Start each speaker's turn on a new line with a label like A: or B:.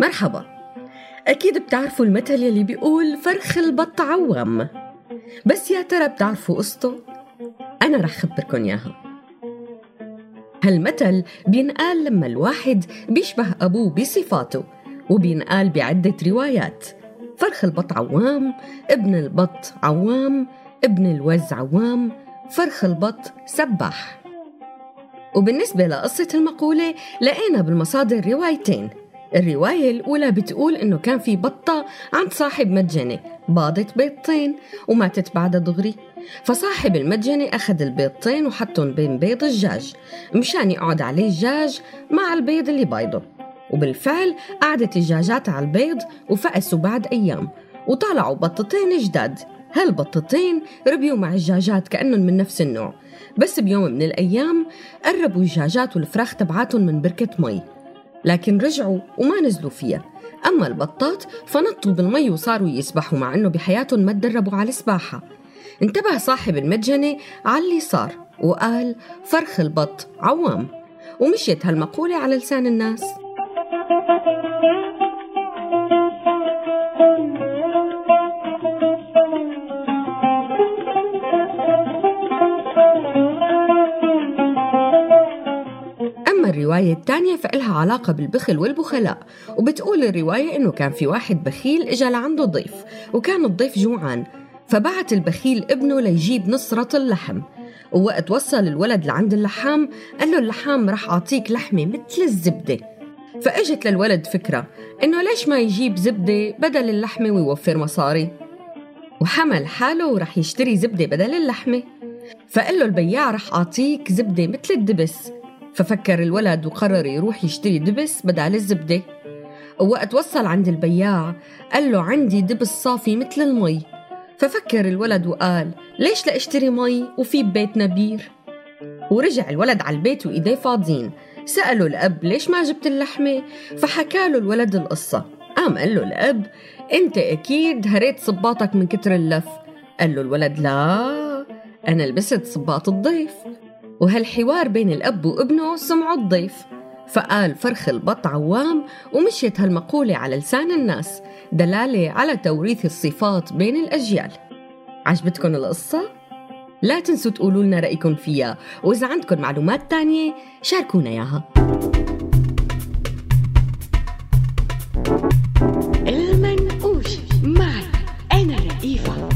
A: مرحبا. أكيد بتعرفوا المثل يلي بيقول فرخ البط عوام. بس يا ترى بتعرفوا قصته؟ أنا رح خبركن ياها هالمثل بينقال لما الواحد بيشبه أبوه بصفاته وبينقال بعدة روايات. فرخ البط عوام ابن البط عوام ابن الوز عوام فرخ البط سباح. وبالنسبة لقصة المقولة لقينا بالمصادر روايتين. الرواية الأولى بتقول إنه كان في بطة عند صاحب متجنة باضت بيضتين وماتت بعدها دغري فصاحب المتجنة أخذ البيضتين وحطهم بين بيض الدجاج مشان يقعد عليه الدجاج مع البيض اللي بايضه. وبالفعل قعدت الدجاجات على البيض وفقسوا بعد أيام وطلعوا بطتين جداد. هالبطتين ربيوا مع الدجاجات كأنهم من نفس النوع. بس بيوم من الأيام قربوا الدجاجات والفراخ تبعاتهم من بركة مي. لكن رجعوا وما نزلوا فيها. أما البطات فنطوا بالمي وصاروا يسبحوا مع أنه بحياتهم ما تدربوا على السباحة. انتبه صاحب المتجنة على اللي صار وقال فرخ البط عوام. ومشيت هالمقولة على لسان الناس. أما الرواية الثانية فإلها علاقة بالبخل والبخلاء وبتقول الرواية إنه كان في واحد بخيل إجا لعنده ضيف وكان الضيف جوعان فبعت البخيل ابنه ليجيب نصرة اللحم ووقت وصل الولد لعند اللحام قال له اللحام رح أعطيك لحمة مثل الزبدة. فأجت للولد فكرة إنه ليش ما يجيب زبدة بدل اللحمة ويوفر مصاري؟ وحمل حاله ورح يشتري زبدة بدل اللحمة. فقال له البياع رح أعطيك زبدة مثل الدبس. ففكر الولد وقرر يروح يشتري دبس بدل الزبدة. ووقت وصل عند البياع قال له عندي دبس صافي مثل المي. ففكر الولد وقال ليش لا اشتري مي وفي ببيتنا بير ورجع الولد على البيت وإيديه فاضيين. سأله الأب ليش ما جبت اللحمة؟ فحكى له الولد القصة. قام قال له الأب أنت أكيد هريت صباطك من كتر اللف. قال له الولد لا أنا لبست صباط الضيف. وهالحوار بين الأب وابنه سمعه الضيف فقال فرخ البط عوام ومشيت هالمقولة على لسان الناس دلالة على توريث الصفات بين الأجيال. عجبتكم القصة؟ لا تنسوا تقولوا لنا رأيكم فيها وإذا عندكم معلومات تانية شاركونا إياها. المنقوش معي أنا رئيفة